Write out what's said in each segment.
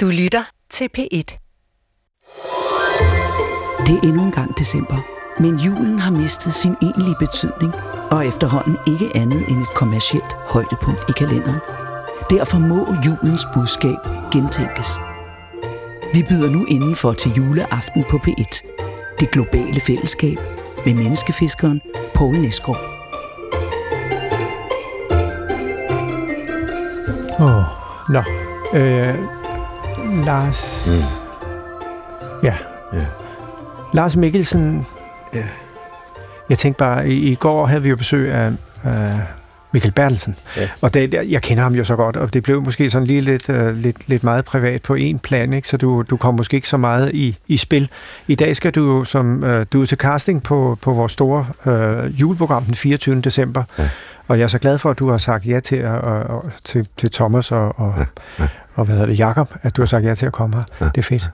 Du lytter til P1. Det er endnu en gang december, men julen har mistet sin egentlige betydning, og efterhånden ikke andet end et kommercielt højdepunkt i kalenderen. Derfor må julens budskab gentænkes. Vi byder nu indenfor til juleaften på P1. Det globale fællesskab med menneskefiskeren Poul Næsgaard. Åh, oh, nå. Øh, Lars... Mm. Ja. Ja. Lars Mikkelsen... Ja. Jeg tænkte bare, i, i går havde vi jo besøg af, af Michael Bertelsen. Ja. Og det, jeg kender ham jo så godt, og det blev måske sådan lige lidt, uh, lidt, lidt meget privat på en plan, ikke? så du, du kom måske ikke så meget i, i spil. I dag skal du jo som, uh, du er til casting på, på vores store uh, juleprogram den 24. december. Ja. Og jeg er så glad for, at du har sagt ja til, og, til, til Thomas og, og, Ja, ja. Og hvad hedder det, Jakob, at du har sagt ja til at komme her. Ja. Det er fedt.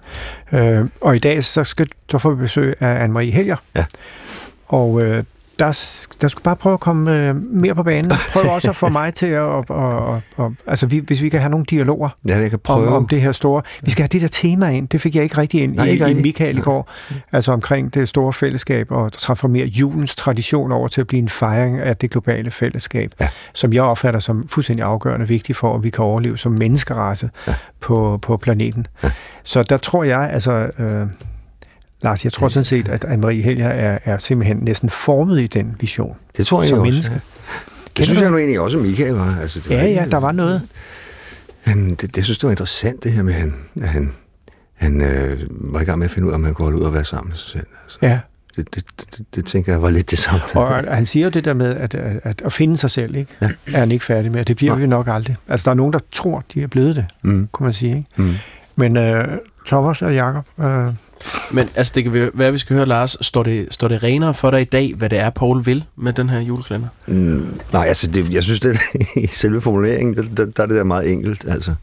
Øh, og i dag så, skal, så får vi besøg af Anne-Marie Helger. Ja. Og øh, der, der skulle bare prøve at komme øh, mere på banen. Prøv også at få mig til at... Og, og, og, og, altså, vi, hvis vi kan have nogle dialoger Ja, jeg kan om, prøve. om det her store... Vi skal have det der tema ind. Det fik jeg ikke rigtig ind Nej, i, ikke i. Michael i går. Altså omkring det store fællesskab og transformere julens tradition over til at blive en fejring af det globale fællesskab, Ja. som jeg opfatter som fuldstændig afgørende vigtigt for, at vi kan overleve som menneskerace Ja. på, på planeten. Ja. Så der tror jeg, altså... Øh, Lars, jeg tror sådan set, at Anne-Marie Helger er, er simpelthen næsten formet i den vision. Det tror jeg som også. menneske. Ja. Det synes du jeg nu egentlig også, Michael var. Altså, det var Ja, ja, der var noget. Han, det, det synes det var interessant, det her med, at han, at han, han øh, var i gang med at finde ud af, om han kunne holde ud og være sammen med sig selv. Altså, Ja. det, det, det, det, tænker jeg var lidt det samme. Og han siger jo det der med at, at, at, at finde sig selv, ikke? Ja. er han ikke færdig med. Det bliver Nej. vi nok aldrig. Altså, der er nogen, der tror, de er blevet det, Mm, kunne man sige. Ikke? mm. Men øh, Thomas og Jacob, øh, Men altså, det kan vi- være, vi skal høre, Lars. Står det, står det renere for dig i dag, hvad det er, Paul vil med den her julekalender? Mm, nej, altså, det, jeg synes, det i selve formuleringen, der, der, der er det der meget enkelt. Altså,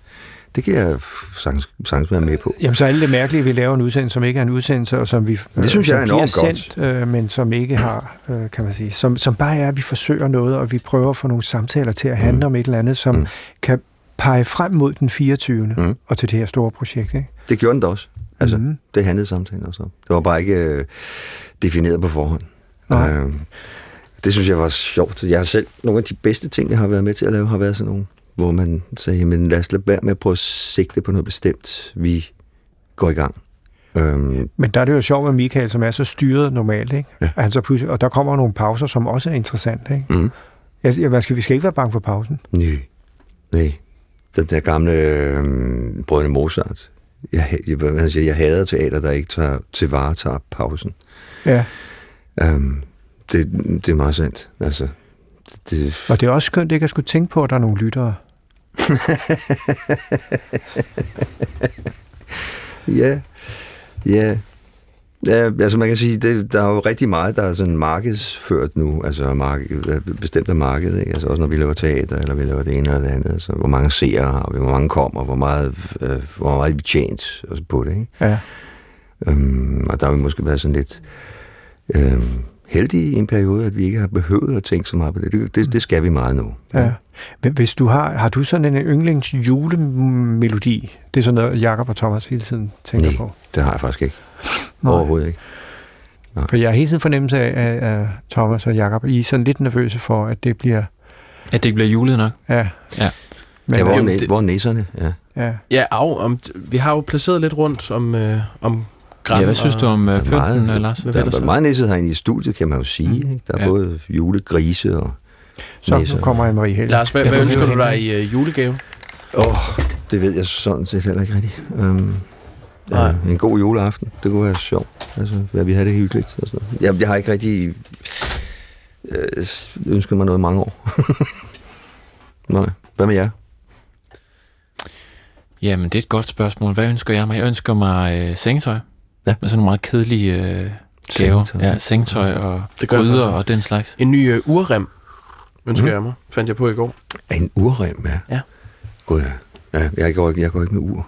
det kan jeg sagtens, sagtens være med på. jamen så er alt det mærkelige, at vi laver en udsendelse, som ikke er en udsendelse, og som vi Det synes som jeg er bliver enormt godt. sendt, øh, men som ikke har, øh, kan man sige, som, som bare er, at vi forsøger noget, og vi prøver at få nogle samtaler til at handle Mm. om et eller andet, som Mm. kan pege frem mod den 24. Mm. og til det her store projekt. Ikke? Det gjorde den da også. Altså, Mhm. det handlede samtalen også om. Det var bare ikke øh, defineret på forhånd. Nej. Øh, det synes jeg var sjovt. Jeg har selv, nogle af de bedste ting, jeg har været med til at lave, har været sådan nogle, hvor man sagde, jamen lad os lade være med at prøve at sigte på noget bestemt. Vi går i gang. Øhm, Men der er det jo sjovt med Michael, som er så styret normalt, ikke? Ja. At han så pludselig, og der kommer nogle pauser, som også er interessante. Ikke? mm. Jeg, jeg, hvad skal, vi skal ikke være bange for pausen. Nej. Nej. Den der gamle øh, Brødrene Mozart. Jeg, jeg, siger, jeg hader teater, der ikke tager, til vare tager pausen. Ja. Øhm, det, det er meget sandt. Altså, det, Og det er også skønt ikke at skulle tænke på, at der er nogle lyttere. Ja, ja. Ja, altså man kan sige, det, der er jo rigtig meget, der er sådan markedsført nu, altså marked, bestemt af markedet, ikke? Altså også når vi laver teater, eller vi laver det ene eller det andet, altså hvor mange seere har vi, hvor mange kommer, hvor meget, øh, hvor meget vi tjent altså på det, ikke? Ja. Øhm, og der har vi måske været sådan lidt øhm, heldige i en periode, at vi ikke har behøvet at tænke så meget på det. Det, det, det skal vi meget nu. ja. Men hvis du har, har du sådan en yndlings julemelodi? Det er sådan noget, Jakob og Thomas hele tiden tænker Nej. på. Det har jeg faktisk ikke. Nej. Overhovedet ikke. For jeg har hele tiden fornemmelse af, af, af Thomas og Jakob, I er sådan lidt nervøse for, at det bliver... At det ikke bliver julet nok. Ja. Ja. Men, Ja, hvor, Jamen, næ- det- hvor er næserne? Ja. ja. Ja, af, om, vi har jo placeret lidt rundt om, øh, om Gran Ja, hvad synes du om er pynten, meget- meget, Lars? Hvad Der der er meget næsset herinde i studiet, kan man jo sige. Mm. Ikke? Der er Ja. både julegrise og Så næser. nu kommer Anne-Marie Helge. Lars, hvad, Jeg hvad ønsker du dig i øh, julegave? Åh, oh, det ved jeg sådan set heller ikke rigtigt. Um, Nej. ja, en god juleaften, det kunne være sjovt. Altså, ja, vi havde det hyggeligt. Og sådan noget. Jeg, jeg har ikke rigtig øh, ønsket mig noget i mange år. Nej. Hvad med jer? Jamen, det er et godt spørgsmål. Hvad ønsker jeg mig? Jeg ønsker mig øh, sengetøj. Ja. Med sådan nogle meget kedelige øh, gaver. Sengetøj. Ja, sengetøj og Det gør gryder og den slags. En ny øh, urrem ønsker Mhm. jeg mig. Fandt jeg på i går. En urrem, ja. Ja. God, ja. ja jeg, går ikke, jeg går ikke med ur.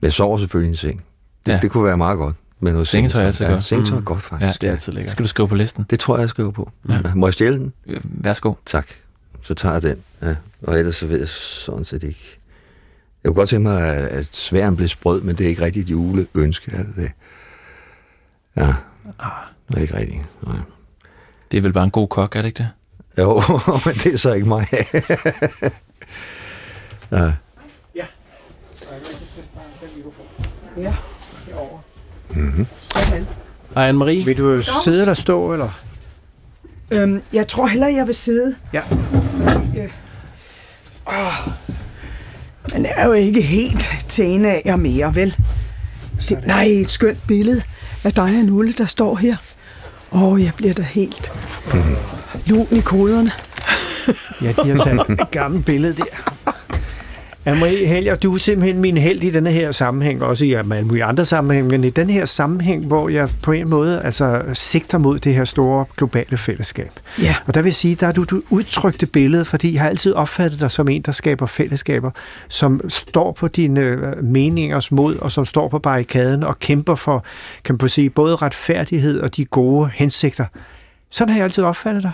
Men jeg sover selvfølgelig i en seng. Det, Ja. det kunne være meget godt. Med noget Sengetøj er altid ja, godt. Sengetøj er Mm. godt, faktisk. Ja, Det er altid lækkert. Skal du skrive på listen? Det tror jeg, jeg skriver på. Ja. Ja. Må jeg stjæle den? Øh, Værsgo. Tak. Så tager jeg den. Ja. Og ellers så ved jeg sådan set ikke. Jeg kunne godt tænke mig, at- sværen blev sprød, men det er ikke rigtigt et juleønske, er det det? Ja, det er ikke rigtigt. Nej. Det er vel bare en god kok, er det ikke det? Jo, men det er så ikke mig. ja. Ja. Hej Anne-Marie. Vil du sidde eller stå, eller? Øhm, jeg tror hellere, jeg vil sidde. Ja. Øh. Åh. Man er jo ikke helt teenager mere, vel? Det, nej, et skønt billede af dig og Nulle, der står her. Åh, jeg bliver da helt lun i koderne. Ja, de har sat et gammelt billede der. Anne-Marie Helger, du er simpelthen min held i denne her sammenhæng, også i alle mulige andre sammenhæng, men i den her sammenhæng, hvor jeg på en måde altså, sigter mod det her store globale fællesskab. Ja, Og der vil sige, der er du, du udtrykte billede, fordi jeg har altid opfattet dig som en, der skaber fællesskaber, som står på dine øh, meningers mod, og som står på barrikaden og kæmper for, kan man sige, både retfærdighed og de gode hensigter. Sådan har jeg altid opfattet dig.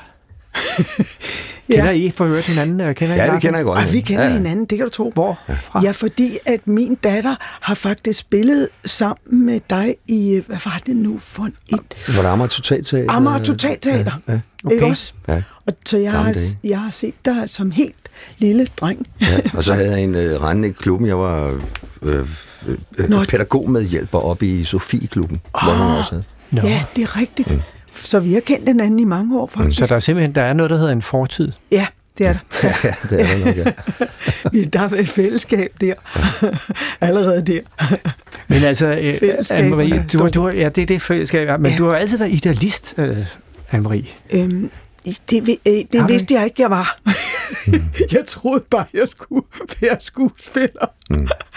Kender I for hørt hinanden? øh, Kender I ja, det Larsen? kender jeg godt. og vi kender ja. ja. hinanden, det kan du tro. Hvor? Ja, fordi at min datter har faktisk spillet sammen med dig i, øh, hvad var det nu for et Var det Amager Totalteater? Amager Totalteater. Ja, Okay. Ikke også? ja. Og så jeg har, jeg har set dig som helt lille dreng. ja. Og så havde jeg en øh, rendende i klubben. Jeg var øh, øh, Nå. øh, pædagogmedhjælper oppe i Sofie-klubben, oh. hvor hun også havde. Nå. Ja, det er rigtigt. Så vi har kendt hinanden i mange år, faktisk. Så der er simpelthen der er noget, der hedder en fortid. Ja, det er der. Ja, det er det nok, ja. Der er et fællesskab der. Allerede der. Men altså, øh. Anne-Marie, du, du, ja, det er det fællesskab, men Ja. du har altid været idealist, øh, Anne-Marie. Øhm, det øh, det du vidste jeg ikke, jeg var. jeg troede bare, jeg skulle være skuespiller.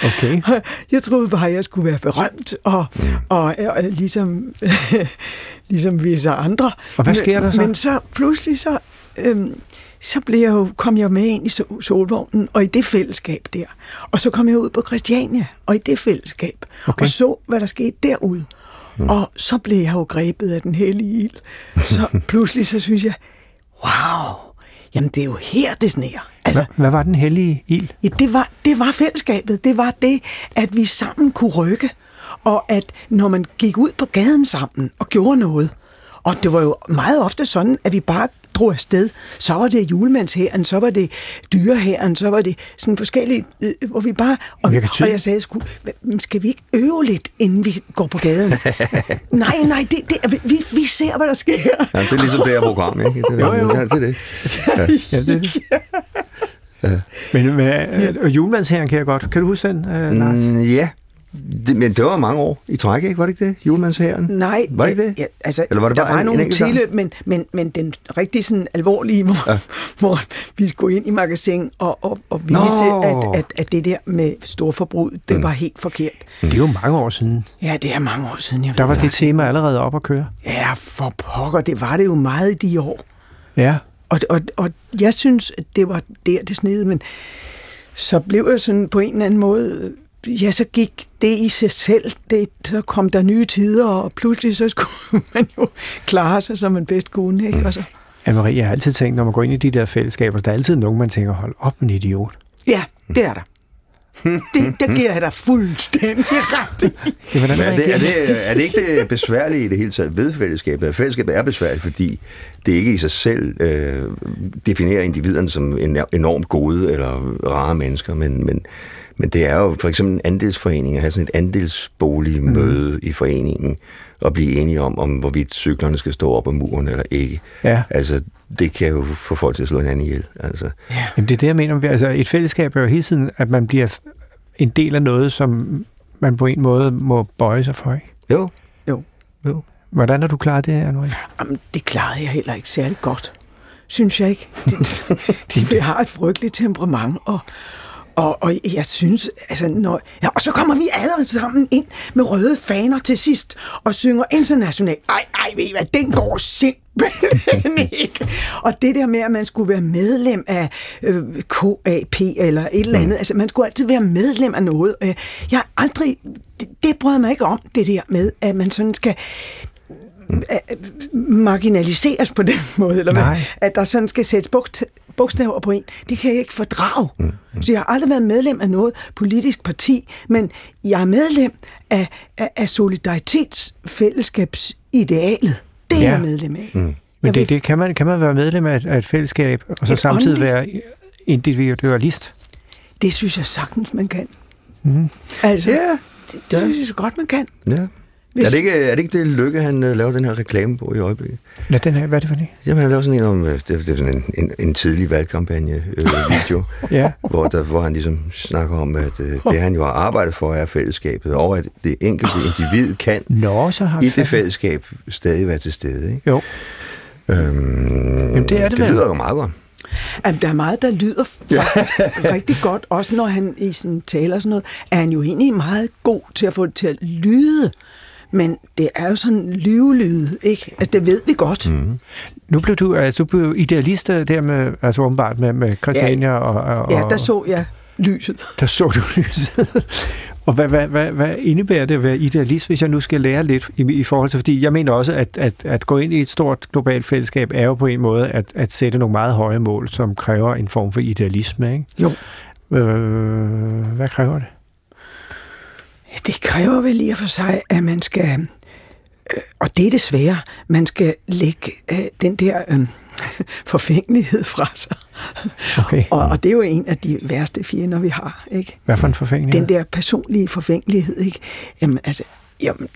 Okay. Jeg troede bare, jeg skulle være berømt, og, og, og ligesom, ligesom visse andre. Og hvad sker der så? Men så pludselig så, øhm, så blev jeg jo, kom jeg med ind i sol- solvognen, og i det fællesskab der. Og så kom jeg ud på Christiania, og i det fællesskab. Okay. Og så, hvad der skete derude. Mm. Og så blev jeg jo grebet af den hellige ild. Så pludselig så synes jeg, wow, jamen det er jo her, det sneer. Altså, Hvad, hvad var den hellige ild? Ja, det var, det var fællesskabet. Det var det, at vi sammen kunne rykke. Og at når man gik ud på gaden sammen og gjorde noget, og det var jo meget ofte sådan, at vi bare drog afsted. Så var det julemandshæren, så var det dyrehæren, så var det sådan forskellige, øh, hvor vi bare... Og, Virker og jeg sagde, "Hva- skal vi ikke øve lidt, inden vi går på gaden? nej, nej, det, det, vi, vi ser, hvad der sker. Ja, det er ligesom det her program, ikke? Det, Jo, jo. Ja, det er det. Ja, det er det. Men med, øh, julemandsherren kan jeg godt. Kan du huske den, øh, Lars? Mm, ja, det, men det var mange år i træk, ikke? Var det ikke det? Julemandsherren? Nej, Var det ikke det? Ja, altså, Eller var det der bare var en- en nogle gang? tilløb, men, men, men den rigtig sådan alvorlige, hvor, ja. hvor vi skulle ind i magasin og, og, og vise, Nå. at, at, at det der med storforbrug, det mm. var helt forkert. Det er jo mange år siden. Ja, det er mange år siden, jeg Der var det faktisk. tema allerede op at køre. Ja, for pokker, det var det jo meget i de år. Ja. Og, og, og jeg synes, at det var der, det snede, men så blev jeg sådan på en eller anden måde, ja, så gik det i sig selv, det, så kom der nye tider, og pludselig så skulle man jo klare sig, som man bedst kunne, ikke? Og så, Anne-Marie, jeg har altid tænkt, når man går ind i de der fællesskaber, der er altid nogen, man tænker, hold op, en idiot. ja, det er der. Det, det giver jeg dig fuldstændig ret i. Ja, er det, er, det, er det ikke det besværlige i det hele taget ved fællesskabet? Fællesskabet er besværligt, fordi det ikke i sig selv øh, definerer individerne som en- enormt gode eller rare mennesker, men, men, men det er jo for eksempel en andelsforening, at have sådan et andelsboligmøde mm. i foreningen, og blive enige om, om hvorvidt cyklerne skal stå op ad muren eller ikke. Ja. Altså, det kan jo få folk til at slå hinanden ihjel. Altså. Jamen, det er det, jeg mener. Altså, et fællesskab er jo hele tiden, at man bliver en del af noget, som man på en måde må bøje sig for, ikke? Jo. Jo. Jo. Hvordan har du klaret det, Anne-Marie? Jamen, det klarede jeg heller ikke særlig godt, synes jeg ikke. De, de har et frygteligt temperament, og, og, og jeg synes, altså, når, ja, og så kommer vi alle sammen ind med røde faner til sidst, og synger internationalt. Ej, ej, ved I hvad, den går simpelthen ikke. Og det der med, at man skulle være medlem af øh, KAP eller et eller andet, altså man skulle altid være medlem af noget. Øh, Jeg har aldrig, det, det bryder mig ikke om, det der med, at man sådan skal marginaliseres på den måde, eller hvad? At der sådan skal sættes bugt, bogstaver på en, det kan jeg ikke fordrage. Mm. Så jeg har aldrig været medlem af noget politisk parti, men jeg er medlem af, af, af solidaritetsfællesskabsidealet. Det er Ja. jeg medlem af. Mm. Men Jeg det, vil- det kan, man, kan man være medlem af et, af et fællesskab, og så Et samtidig åndeligt- være individualist? Det synes jeg sagtens, man kan. Mm. Altså, Ja, det, det synes jeg så godt, man kan. ja. Hvis- Er det, ikke, er det ikke det Lykke, han øh, laver den her reklame på i øjeblikket? Lad den her, hvad er det for det? Jamen, han laver sådan en om, øh, det, det er sådan en, en, en tidlig valgkampagne-video, Ja. hvor, der, hvor han ligesom snakker om, at øh, det han jo har arbejdet for er fællesskabet, og at det enkelte individ kan Nå, så har i det fællesskab stadig være til stede. Ikke? Jo. Øhm, Jamen, det er det det vel. lyder jo meget godt. At der er meget, der lyder faktisk rigtig godt, også når han i sin taler og sådan noget, er han jo egentlig meget god til at få det til at lyde. Men det er jo sådan lyvelyde, ikke? Altså, det ved vi godt. Mm. Nu blev du, altså, du blev idealist øh, der med, altså åbenbart med, med Christiania ja, og, og... Ja, der så jeg lyset. der så du lyset. og hvad, hvad, hvad, hvad indebærer det at være idealist, hvis jeg nu skal lære lidt i, i forhold til... Fordi jeg mener også, at, at, at gå ind i et stort globalt fællesskab er jo på en måde at, at sætte nogle meget høje mål, som kræver en form for idealisme, ikke? Jo, Øh, hvad kræver det? Det kræver vel og for sig, at man skal... Øh, og det er det svære. Man skal lægge øh, den der øh, forfængelighed fra sig. Okay. Og, og det er jo en af de værste fjender, vi har, ikke? Hvad for en forfængning? den der personlige forfængelighed, ikke? Jamen, altså, jamen,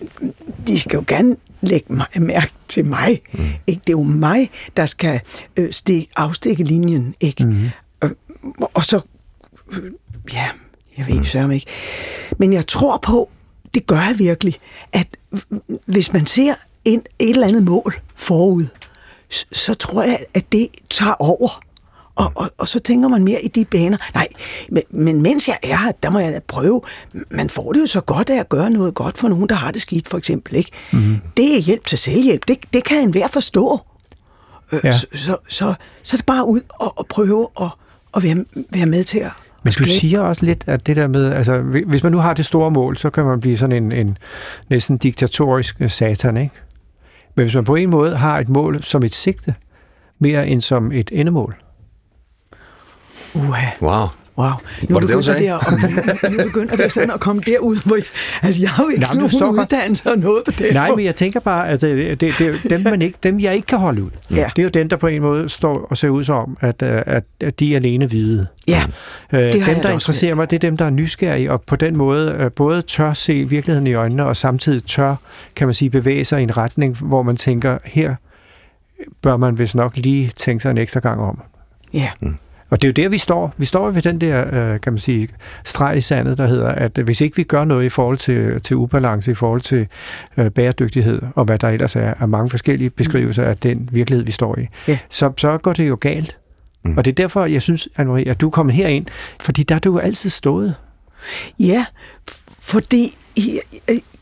de skal jo gerne lægge mig, mærke til mig, mm. ikke? Det er jo mig, der skal øh, stik, afstikke linjen, ikke? Mm. Og, og så, øh, ja, jeg ved mm. ikke. Men jeg tror på, det gør jeg virkelig, at hvis man ser en, et eller andet mål forud, så, tror jeg, at det tager over. Og, og, og så tænker man mere i de baner. Nej, men, men mens jeg er her, der må jeg da prøve. Man får det jo så godt af at gøre noget godt for nogen, der har det skidt, for eksempel. Ikke? Mm. Det er hjælp til selvhjælp. Det, det kan enhver forstå. Øh, Ja. så, så, så, så er det bare ud og, og prøve at, at være, være med til at Men du siger også lidt, at det der med, altså hvi- hvis man nu har det store mål, så kan man blive sådan en, en næsten diktatorisk øh, satan, ikke? Men hvis man på en måde har et mål som et sigte, mere end som et endemål. Uha. Wow. Wow. Nu Var det det, hun begynder, det at, nu begynder det sådan at komme derud, hvor jeg, altså jeg har jo ikke Nej, men du nogen står uddannelse og noget på det. Nej, men jeg tænker bare, at det, det, det er dem, man ikke, dem, jeg ikke kan holde ud. Ja. Det er jo dem, der på en måde står og ser ud som, at, øh, at, at de er alene hvide. Ja, Øh, jeg dem, da der interesserer mig, det er dem, der er nysgerrige, og på den måde øh, både tør se virkeligheden i øjnene, og samtidig tør, kan man sige, bevæge sig i en retning, hvor man tænker, her bør man vist nok lige tænke sig en ekstra gang om. ja. Og det er jo der, vi står. Vi står ved den der, øh, kan man sige, streg i sandet, der hedder, at hvis ikke vi gør noget i forhold til, til ubalance, i forhold til øh, bæredygtighed, og hvad der ellers er, er mange forskellige beskrivelser af den virkelighed, vi står i, Ja. så, så går det jo galt. Mm. Og det er derfor, jeg synes, Anne-Marie, at du er kommet herind, fordi der har du jo altid stået. Ja, fordi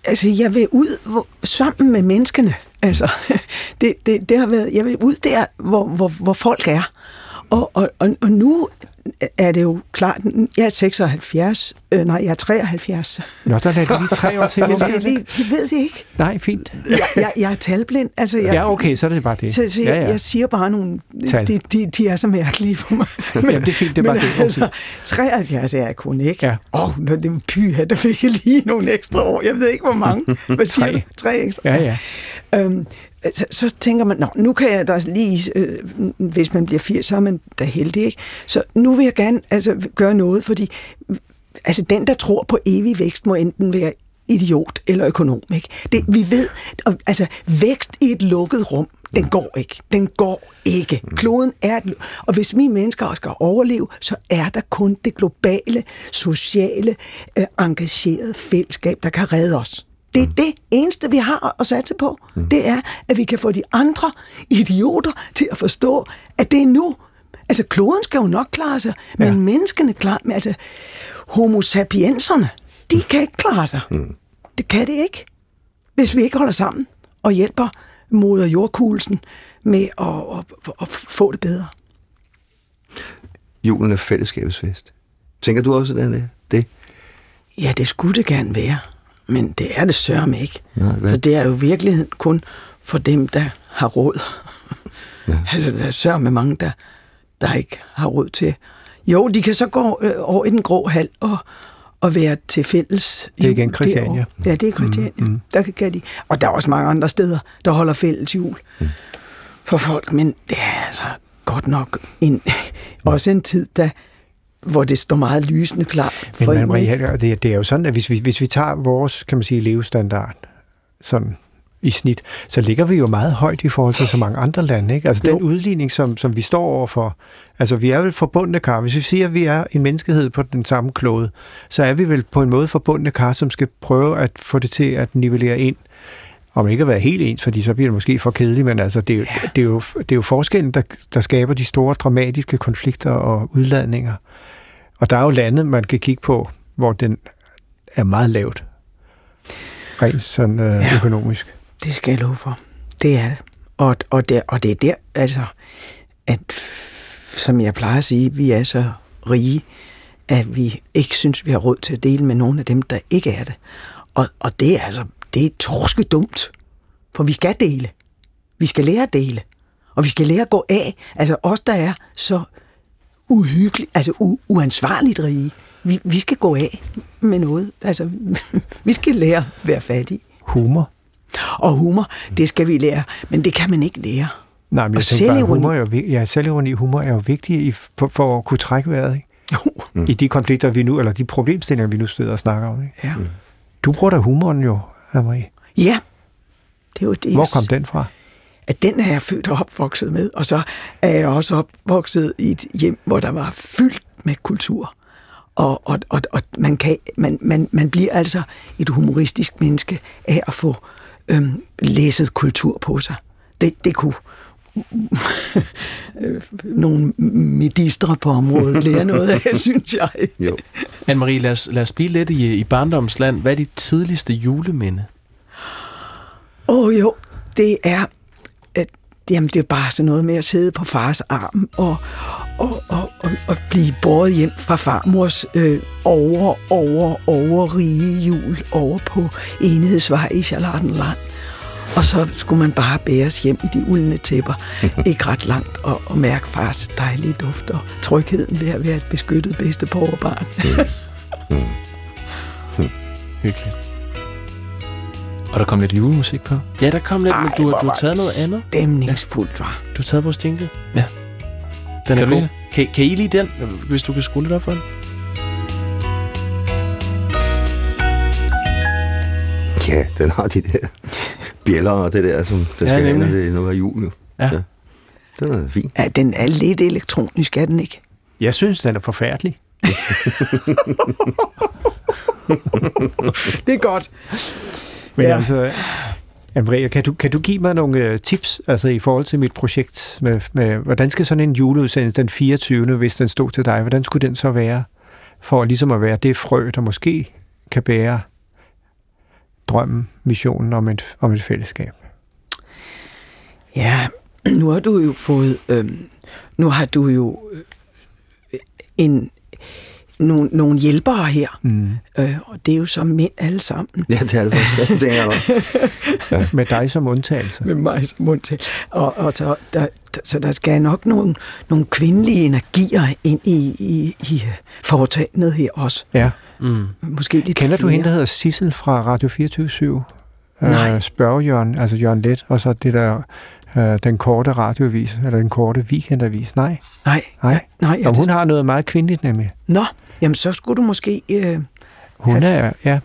altså, jeg vil ud hvor, sammen med menneskene. Altså, det, det, det har været, jeg vil ud der, hvor, hvor, hvor folk er. Og, og, og, og nu er det jo klart, jeg er 76, øh, nej, jeg er 73. Nå, der lader lige tre år til. Jeg, er det? ved, de ved det ikke. Nej, fint. Jeg, jeg, jeg er talblind. Altså, jeg, Ja, okay, så er det bare det. Så, så jeg, ja, ja. jeg siger bare nogle... Tal. De, de, de er så mærkelige for mig. Jamen, det er fint, det er bare men det. Altså, 73 er jeg kun ikke. Ja. Åh, oh, det er pyha, der fik jeg lige nogle ekstra år. Jeg ved ikke, hvor mange. Hvad siger Tre. du? Tre ekstra. Ja, ja. Øhm, så, så tænker man, Nå, nu kan jeg da lige, øh, hvis man bliver 80, så er man da heldig, ikke? Så nu vil jeg gerne altså, gøre noget, fordi altså, den, der tror på evig vækst, må enten være idiot eller økonom. Ikke? Det, vi ved, og, altså vækst i et lukket rum, den går ikke. Den går ikke. Kloden er et, og hvis vi mennesker skal overleve, så er der kun det globale, sociale, øh, engagerede fællesskab, der kan redde os. Det er det eneste, vi har at satse på. Det er, at vi kan få de andre idioter til at forstå, at det er nu. Altså, kloden skal jo nok klare sig, men Ja. menneskene klarer men Altså, homo sapienserne, de kan ikke klare sig. Det kan det ikke, hvis vi ikke holder sammen og hjælper moder jordkugelsen med at, at, at, at få det bedre. Julen er fællesskabets fest. Tænker du også, den er det? Ja, det skulle det gerne være, men det er det sørme ikke. Nej, hvad? For det er jo virkeligheden kun for dem, der har råd. Ja. altså, der er sørme mange, der, der ikke har råd til. Jo, de kan så gå øh, over i den grå hal og, og være til fælles. Det er igen Christiania. derovre. Ja, det er Christiania. Mm, Mm. Der kan, kan de. Og der er også mange andre steder, der holder fælles jul mm. for folk, men det er altså godt nok en, også en tid, der, hvor det står meget lysende klart Men for man, en, Marie, ikke? Helger, det, det er jo sådan, at hvis vi, hvis vi tager vores, kan man sige, levestandard sådan i snit, så ligger vi jo meget højt i forhold til så mange andre lande. Ikke? Altså Jo. den udligning, som, som vi står overfor, altså vi er vel forbundne kar. Hvis vi siger, at vi er en menneskehed på den samme klode, så er vi vel på en måde forbundne kar, som skal prøve at få det til at nivellere ind. Om ikke at være helt ens, fordi så bliver det måske for kedeligt, men altså, det, er jo, ja. det, er jo, det er jo forskellen, der, der skaber de store dramatiske konflikter og udladninger. Og der er jo lande, man kan kigge på, hvor den er meget lavt. Rent sådan øh, Ja. økonomisk. Det skal jeg love for. Det er det. Og, og, det, og det er der, altså, at, som jeg plejer at sige, vi er så rige, at vi ikke synes, vi har råd til at dele med nogen af dem, der ikke er det. Og, og det er altså, det er torske dumt. For vi skal dele. Vi skal lære at dele. Og vi skal lære at gå af. Altså os, der er så uhyggeligt, altså u- uansvarligt rige. Vi, vi skal gå af med noget. Altså, vi skal lære at være fattige. Humor. Og humor, det skal vi lære, men det kan man ikke lære. Nej, men jeg Og tænker bare, humor er jo, ja, selvironi humor er jo vigtig i, for, for at kunne trække vejret, ikke? Jo, Mm. I de konflikter, vi nu, eller de problemstillinger, vi nu sidder og snakker om, ikke? ja. Du bruger da humoren jo, Anne-Marie. Ja, det er jo det. Hvor kom den fra? At den er jeg født og opvokset med, og så er jeg også opvokset i et hjem, hvor der var fyldt med kultur. Og, og, og, og man, kan, man, man, man bliver altså et humoristisk menneske af at få øhm, læsset kultur på sig. Det, det kunne øh, nogle ministre på området lære noget af, synes jeg. Jo. Anne-Marie, lad os, lad os blive lidt i, i barndomsland. Hvad er dit tidligste juleminde? Åh oh, jo, det er, jamen, det er bare sådan noget med at sidde på fars arm og, og, og, og, og blive båret hjem fra farmors øh, over, over, over rige jul over på Enhedsvej i Charlottenland. Og så skulle man bare bæres hjem i de uldne tæpper, ikke ret langt, og, og mærke fars dejlige duft og trygheden ved at være et beskyttet bedste barn. Hyggeligt. Og der kom lidt julemusik på. Ja, der kom lidt, men du, du har taget noget andet. Stemningsfuldt, var. Du har taget vores jingle. Ja. Den Kan er du god. Kan, kan I lide den, hvis du kan skrue lidt op for den? Ja, den har de der bjæller og det der, som der Ja, skal nemlig. det nu er jul. Jo. Ja. Ja. Den er fin. Ja, den er lidt elektronisk, er den ikke? Jeg synes, den er forfærdelig. Det er godt. Men Ja. altså, Anne-Marie, kan du, kan du give mig nogle øh, tips altså i forhold til mit projekt? Med, med, hvordan skal sådan en juleudsendelse den 24., hvis den stod til dig, hvordan skulle den så være? For ligesom at være det frø, der måske kan bære drømmen, missionen om et, om et fællesskab. Ja, nu har du jo fået, øhm, nu har du jo øh, en, nogle, nogle hjælpere her, Mm. øh, og det er jo så mænd alle sammen. Ja, det er det faktisk. det er også. Med dig som undtagelse. Med mig som til. Og, og så, der, så der skal nok nogle, nogle kvindelige energier ind i, i, i foretagendet her også. Ja. Mm. Måske lidt Kender du flere. hende, der hedder Sissel fra Radio 24 Nej. Øh, spørg Jørgen, altså Jørgen Let, og så det der, øh, den korte radioavis, eller den korte weekendavis. Nej, Nej, nej. nej. Ja, Jamen, hun det, har noget meget kvindeligt nemlig. nå, jamen så skulle du måske... Øh, Hun Ja. er, ja,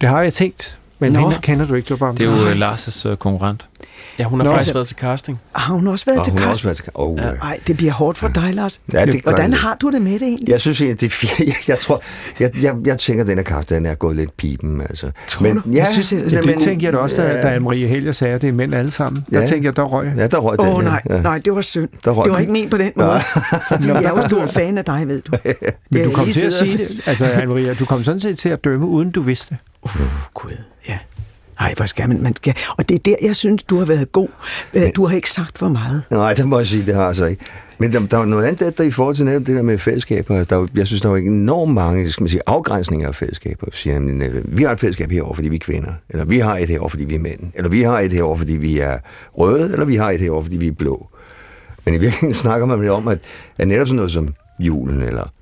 det har jeg tænkt, men Nå. hende kender du ikke, du er bare... Det er jo uh, Lars' uh, konkurrent. Ja, hun har Nå. faktisk været til casting. har hun også været Og til hun har kast? også været til oh, Ja. ja. Nej, det bliver hårdt for dig, Lars. ja, det Hvordan det. har du det med det egentlig? Jeg synes egentlig, det er fint. Jeg, jeg tror, jeg, jeg, jeg tænker, at den her kaffe, den er gået lidt pipen. Altså. Tror du? ja, Jeg synes, jeg- Ja, det men- tænkte jeg da også, da, ja, da Anne-Marie Helger sagde, at det er mænd alle sammen. Der Ja. tænkte jeg, der røg. Ja, der røg den. Åh oh, ja. nej, ja. nej, det var synd. Der røg det var ikke ment på den måde, fordi jeg er jo stor fan af dig, ved du. Men du har kom til at sige det. Altså, Anne-Marie, du kom sådan set til at dømme, uden du vidste. Uh, Gud, ja. Nej, hvor skal man, man skal. Og det er der, jeg synes, du har været god. Øh, Du har ikke sagt for meget. Nej, det må jeg sige, det har jeg altså ikke. Men der, der er noget andet der i forhold til netop det der med fællesskaber. Der, er jeg synes, der er jo enormt mange skal man sige, afgrænsninger af fællesskaber. Siger, jamen, øh, vi har et fællesskab herovre, fordi vi er kvinder. Eller vi har et herovre, fordi vi er mænd. Eller vi har et herovre, fordi vi er røde. Eller vi har et herovre, fordi vi er blå. Men i virkeligheden snakker man vel om, at, at netop sådan noget som julen, eller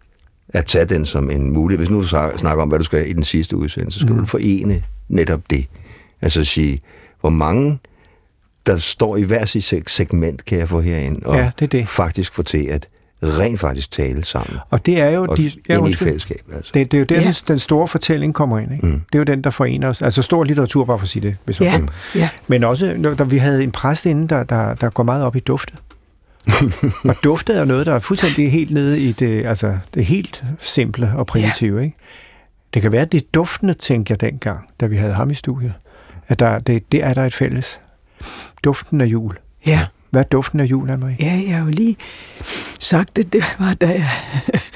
at tage den som en mulighed. Hvis nu du snakker om, hvad du skal i den sidste udsendelse, så skal mm. du forene netop det. Altså sige, hvor mange der står i hver sit seg- segment, kan jeg få herind, og Ja, det er det. faktisk få til at rent faktisk tale sammen. Og det er jo... Og de, ind i fællesskab. Altså. Det, det er jo der, Ja. ja. den store fortælling kommer ind. Ikke? Mm. Det er jo den, der forener os. Altså stor litteratur, bare for at sige det. Hvis man Ja, kan. ja. Men også, når der, vi havde en præst inde, der, der, der går meget op i dufte. og duftet er noget, der er fuldstændig helt nede i det, altså det helt simple og primitive. Ja. Ikke? Det kan være, at det er duftende, tænkte jeg dengang, da vi havde ham i studiet. At der, det, det er der et fælles. Duften af jul. Ja, Hvad er duften af jul, Anne-Marie? ja, jeg har jo lige sagt det, det var da jeg...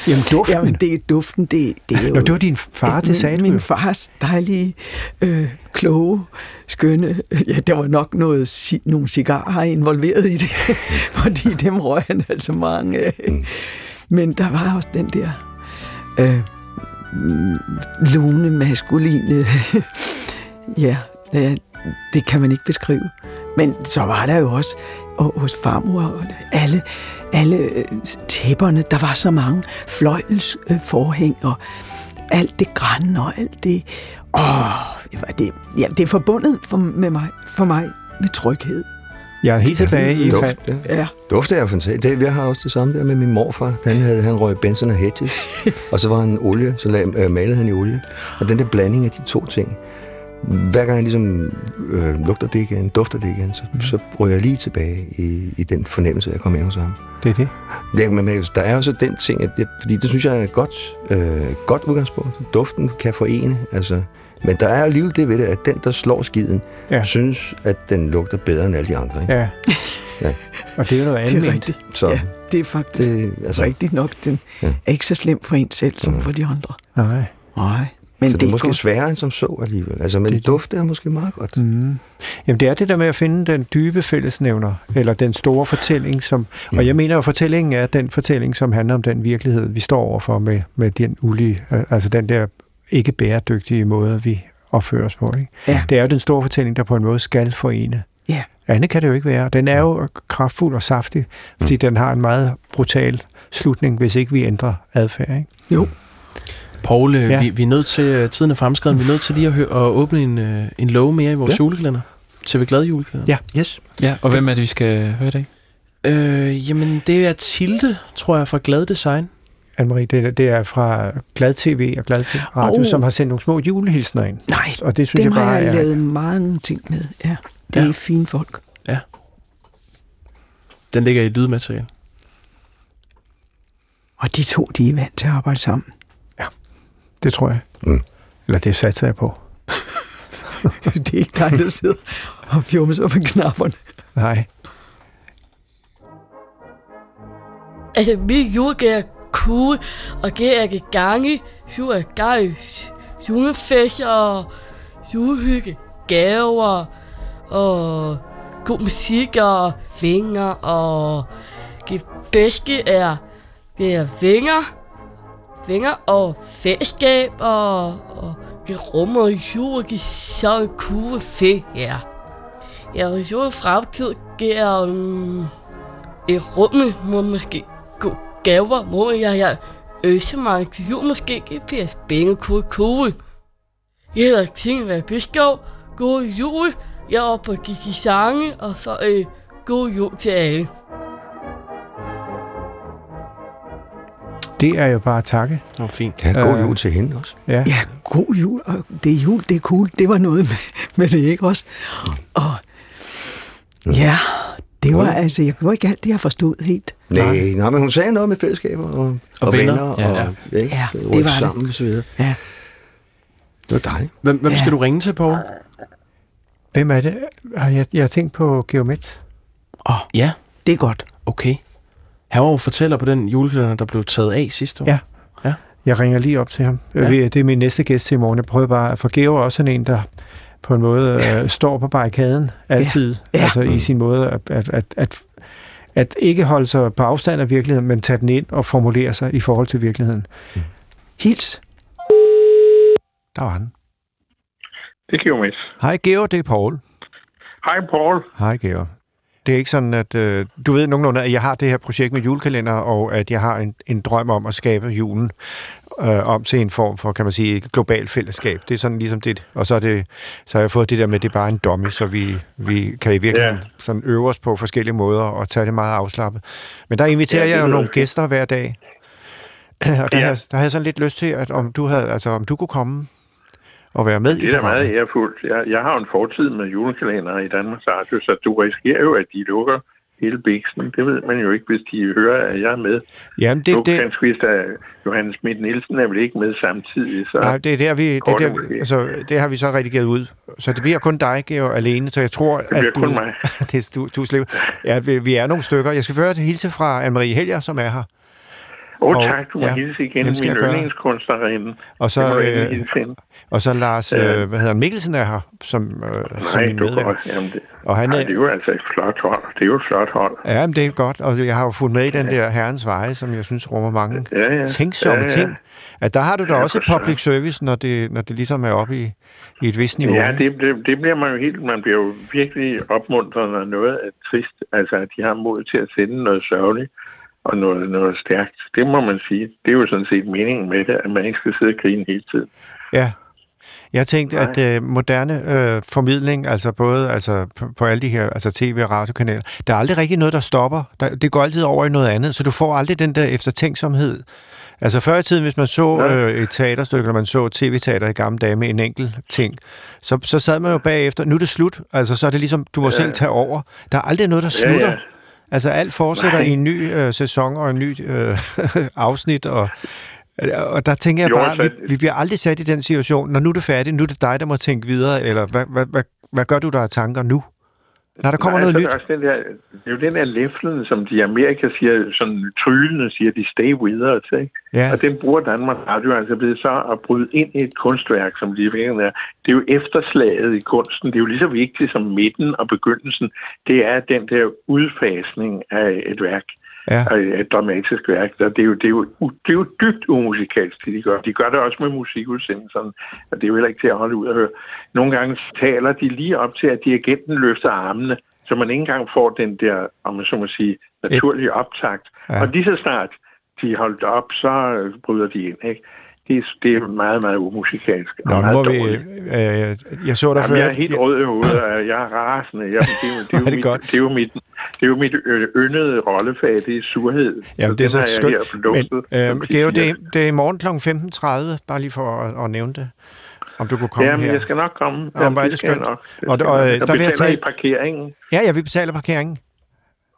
Jamen duften. Jamen, det er duften, det, det er jo... Nå, det var din far, det sagde du min, jo. min fars dejlige, øh, kloge, skønne... Ja, der var nok noget, nogle cigarer involveret i det, fordi dem røg han altså mange af. Mm. Men der var også den der øh, mm, lune, maskuline... ja, ja, det kan man ikke beskrive. Men så var der jo også og hos farmor og alle, alle øh, tæpperne, der var så mange fløjels øh, forhæng og alt det grænne og alt det. Åh, det, var det, ja, det er forbundet for, med mig, for mig med tryghed. Jeg er helt tilbage i... Duft, fald- ja. Ja, Duft er jo fantastisk. Det, jeg har også det samme der med min morfar. Han, havde, han røg Benson og Hedges, og så var han olie, så lag, øh, malede han i olie. Og den der blanding af de to ting, hver gang jeg ligesom øh, lugter det igen, dufter det igen, så, mm. så ryger jeg lige tilbage i, i den fornemmelse, jeg kom ind hos ham. Det er det. Ja, men der er jo så den ting, at det, fordi det synes jeg er et godt, øh, godt udgangspunkt. Duften kan forene, altså. Men der er alligevel det ved det, at den, der slår skiden, ja. Synes, at den lugter bedre end alle de andre. Ikke? Ja. Ja. Og det er jo noget det er andet. rigtigt. Så Ja, det er faktisk det, altså, rigtigt nok. Den Ja. er ikke så slem for en selv, som for de andre. Nej. Nej, men så det er måske godt. sværere end som så alligevel. Altså, men Det er det. duft er måske meget godt. Mm. Jamen det er det der med at finde den dybe fællesnævner, eller den store fortælling, som, Mm. og jeg mener jo, at fortællingen er den fortælling, som handler om den virkelighed, vi står overfor med, med den ulige, øh, altså den der ikke bæredygtige måde, vi opfører os på. Ikke? Ja. Det er jo den store fortælling, der på en måde skal forene. Ja. Andet kan det jo ikke være. Den er jo kraftfuld og saftig, fordi Mm. den har en meget brutal slutning, hvis ikke vi ændrer adfærd. Ikke? Jo, Paul, ja. Ja. vi, vi er nødt til, øh, tiden er fremskreden, vi er nødt til lige at, høre, at åbne en, øh, en love mere i vores ja. Ja. julekalender. Til vi glade julekalender. Ja. Yes. Ja, og hvem er det, vi skal høre i dag? Øh, jamen, det er Tilde, tror jeg, fra Glad Design. Anne-Marie, det, er- det er fra Glad TV og Glad TV Radio, Oh. som har sendt nogle små julehilsner ind. nej, Og det synes dem jeg har bare jeg er... lavet mange ting med. Ja, det Ja. er fine folk. Den ligger i lydmateriale. Og de to, de er vant til at arbejde sammen. Det tror jeg. Mm. Eller det satser jeg på. det er ikke dig, der sidder og fjumser på knapperne. Nej. Altså, julegave er cool, og det er i gang i julegave, julefest og julehygge, gaver og god musik og vinger og det bedste er, det er vinger, vinger og fællesskab og, og det rummer jo det så cool fedt, her. Ja, og jul fremtid, giver um, mm, i rummet, må måske gå gaver, må jeg jeg øse mig til jul, måske GPS, penge, cool, cool. Jeg hedder Tine Være Biskov, god jul, jeg er oppe og gik i sange, og så øh, god jul til alle. Det er jo bare at takke. Det var fint. Ja, god Øh. jul til hende også. Ja. Ja, god jul, og det er jul, det er cool. Det var noget med, med det, ikke også? Og ja, det var altså, jeg var ikke alt det, jeg forstod helt. Nej, nej, men hun sagde noget med fællesskaber og, og, og venner. venner, Ja, og ja. Ikke, Ja, det var det. sammen og så videre. Ja. Det var dejligt. Hvem, hvem Ja. skal du ringe til, Paul? Hvem er det? Har jeg, jeg har tænkt på Geomet. Ja, Det er godt. okay. Han var jo fortæller på den julekalender, der blev taget af sidste år. Ja. Jeg ringer lige op til ham. Ja. Ja. Det er min næste gæst til i morgen. Jeg prøver bare, at for Geo er også sådan en, der på en måde øh, står på barrikaden altid. Ja. Altså i sin måde at, at, at, at, at ikke holde sig på afstand af virkeligheden, men tage den ind og formulere sig i forhold til virkeligheden. Hils. Der var han. Det giver mig. Hej Geo, det er Paul. Hej, Paul. Hej Geo. Det er ikke sådan, at øh, du ved nogenlunde, at jeg har det her projekt med julekalender, og at jeg har en, en drøm om at skabe julen øh, om til en form for, kan man sige, et globalt fællesskab. Det er sådan ligesom det. Og så, er det, så har jeg fået det der med, at det er bare en dummy, så vi, vi kan i virkeligheden Ja. sådan øve os på forskellige måder og tage det meget afslappet. Men der inviterer Ja, jeg jo nogle gæster hver dag. Og der, ja. har, der har jeg sådan lidt lyst til, at om du, havde, altså, om du kunne komme og være med i Det er da meget ærefuldt. Jeg, jeg har en fortid med julekalender i Danmarks Radio, så du risikerer jo, at de lukker hele biksen. Det ved man jo ikke, hvis de hører, at jeg er med. Jamen, Det, det, det, det... er Johannes Schmidt Nielsen er vel ikke med samtidig, så Nej, det er der, vi, det, er der, vi- altså, det har vi så redigeret ud. Så det bliver kun dig, Georg, alene, så jeg tror, det bliver at du, kun mig. det, du, du slipper. Ja, vi, vi er nogle stykker. Jeg skal føre et hilse fra Anne-Marie Helger, som er her. Åh, oh, Og- tak. Du må ja, hilse igen. Min yndlingskunstnerinde. Og så, øh, og så Lars, øh, hvad hedder Mikkelsen er her, som, øh, som Nej, min går. Jamen, det, Og han nej, er, det er jo altså et flot hold. Det er jo et flot hold. ja, men det er godt, og jeg har jo fulgt med i den der herrens veje, som jeg synes rummer mange Ja, ja. tænksomme ja, ja. ting. At der har du da Ja, også et public service, når det, når det ligesom er oppe i, i et vist niveau. Ja, det, det, det bliver man jo helt, man bliver jo virkelig opmuntret, når noget er trist. Altså, at de har mod til at sende noget sørgeligt og noget, noget stærkt. Det må man sige. Det er jo sådan set meningen med det, at man ikke skal sidde og grine hele tiden. Ja. Jeg tænkte, Nej. at øh, moderne øh, formidling, altså både altså, på, på alle de her altså tv- og radiokanaler, der er aldrig rigtig noget, der stopper. Der, det går altid over i noget andet, så du får aldrig den der eftertænksomhed. Altså før i tiden, hvis man så Ja. øh, et teaterstykke, eller man så tv-teater i gamle dage med en enkelt ting, så, så sad man jo bagefter, nu er det slut. Altså så er det ligesom, du må Ja. selv tage over. Der er aldrig noget, der Ja, slutter. ja. Altså alt fortsætter Nej. i en ny øh, sæson og en ny øh, afsnit, og, og der tænker jeg Jo, bare, vi, vi bliver aldrig sat i den situation, når nu er det færdigt, nu er det dig, der må tænke videre, eller hvad, hvad, hvad, hvad gør du der af tanker nu? Når der kommer Nej, noget nyt. den der, det er jo den der læflen, som de i Amerika siger, sådan tryllende siger, de stay with us, ikke? Ja, Og den bruger Danmark Radio altså blevet så at bryde ind i et kunstværk, som de virkelig er. Det er jo efterslaget i kunsten. Det er jo lige så vigtigt som midten og begyndelsen. Det er den der udfasning af et værk, ja. af et dramatisk værk. Og det er jo, det er jo, det er jo dybt umusikalsk, det de gør. De gør det også med musikudsendelserne, og det er jo heller ikke til at holde ud at høre. Nogle gange taler de lige op til, at dirigenten løfter armene, så man ikke engang får den der, om man så må sige, naturlige optakt. Ja. Og lige så snart de holdt op, så øh, bryder de ind. Ikke? Det, er, det er meget, meget umusikalsk. og Nå, nu må vi... dårligt. Øh, jeg så dig Jamen, før. jeg er helt rød i hovedet, og jeg er rasende. Jeg, det, er, jo- det, er Hvor er jo det mit, godt. det, er jo mit, det er jo mit ø- yndede rollefag, det er surhed. Jamen, det er så skønt. Men, øh, Geo, det, det er i morgen kl. 15.30, bare lige for at, at nævne det. Om du kunne komme Jamen, her. jeg skal nok komme. Hvor er det skal jeg skønt. nok. Det Og- skal og, øh, nok. der jeg betaler tale- i parkeringen. Ja, ja, vi betaler parkeringen.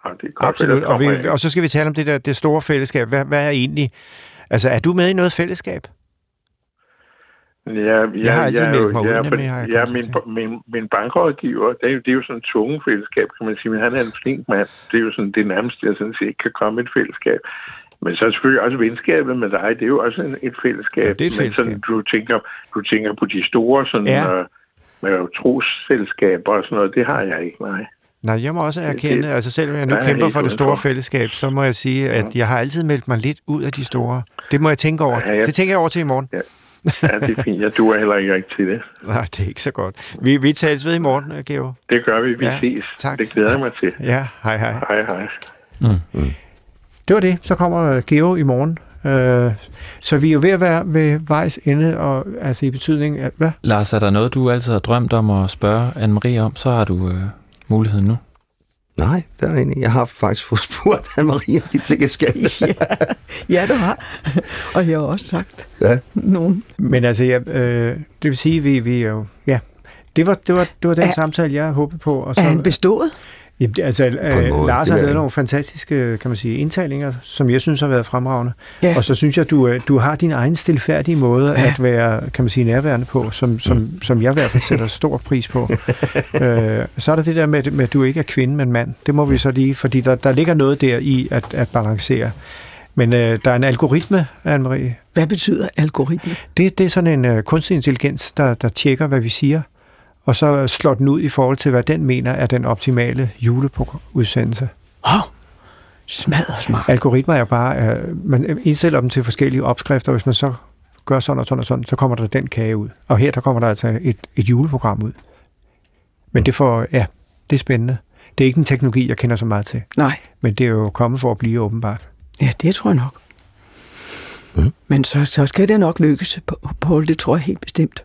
Ja, det er godt, Absolut. Og, vi, jeg og så skal vi tale om det der det store fællesskab. Hvad, hvad er egentlig... Altså, er du med i noget fællesskab? Ja, ja, Jeg har altid er meldt mig ud, ja, nemlig, har jeg ja, min, min, min bankrådgiver, det er, jo, det er jo sådan et tunge fællesskab, kan man sige, men han er en flink mand. Det er jo sådan det nærmeste, jeg sådan set kan komme et fællesskab. Men så er selvfølgelig også venskabet med dig, det er jo også en, et fællesskab. Ja, det er et Men sådan, fællesskab. du, tænker, du tænker på de store sådan, Ja. ja. øh, med trosselskaber og sådan noget, det har jeg ikke, nej. Nej, jeg må også erkende, det- altså selvom jeg nu er kæmper for det store fællesskab, så må jeg sige, at jeg har altid meldt mig lidt ud af de store. Det må jeg tænke over. Ja, jeg- Det tænker jeg over til i morgen. Ja, det er fint. Jeg duer heller ikke rigtig til det. Nej, det er ikke så godt. Vi, vi tales ved i morgen, Geo. Det gør vi. Vi Ja, ja, ses. tak. Det glæder jeg mig til. Ja, hej hej. Hej, hej. Det var det. Så kommer øh, Geo i morgen. Øh, så vi er jo ved at være ved vejs ende, og altså i betydning af... Hvad? Lars, er der noget, du altid har drømt om at spørge Anne-Marie om, så har du øh, muligheden nu. Nej, det er der egentlig. Jeg har faktisk fået spurgt Anne-Marie om de ting, jeg skal. Ja, ja du har. Og jeg har også sagt Ja. nogen. Men altså, ja, øh, det vil sige, vi, vi er jo... Ja, det var, det var, det var den Er- samtale, jeg håbede på. Og så, Er han bestået? Jamen, det, altså, øh, Lars har lavet nogle fantastiske, kan man sige, indtalinger, som jeg synes har været fremragende. Ja. Og så synes jeg, du, øh, du har din egen stilfærdige måde ja. at være, kan man sige, nærværende på, som, som, Mm. som jeg i hvert fald sætter stor pris på. øh, så er der det der med, med, at du ikke er kvinde, men mand. Det må vi så lige, fordi der, der ligger noget der i at, at balancere. Men øh, der er en algoritme, Anne-Marie. Hvad betyder algoritme? Det, det er sådan en øh, kunstig intelligens, der, der tjekker, hvad vi siger, og så slår den ud i forhold til, hvad den mener er den optimale juleudsendelse. Åh, oh, smadret smart. Algoritmer er bare, øh, man indsætter dem til forskellige opskrifter, hvis man så gør sådan og sådan og sådan, så kommer der den kage ud. Og her, der kommer der altså et, et juleprogram ud. Men det får, ja, det er spændende. Det er ikke en teknologi, jeg kender så meget til. Nej. Men det er jo kommet for at blive åbenbart. Ja, det tror jeg nok. Mm. Men så, så skal det nok lykkes, på det tror jeg helt bestemt.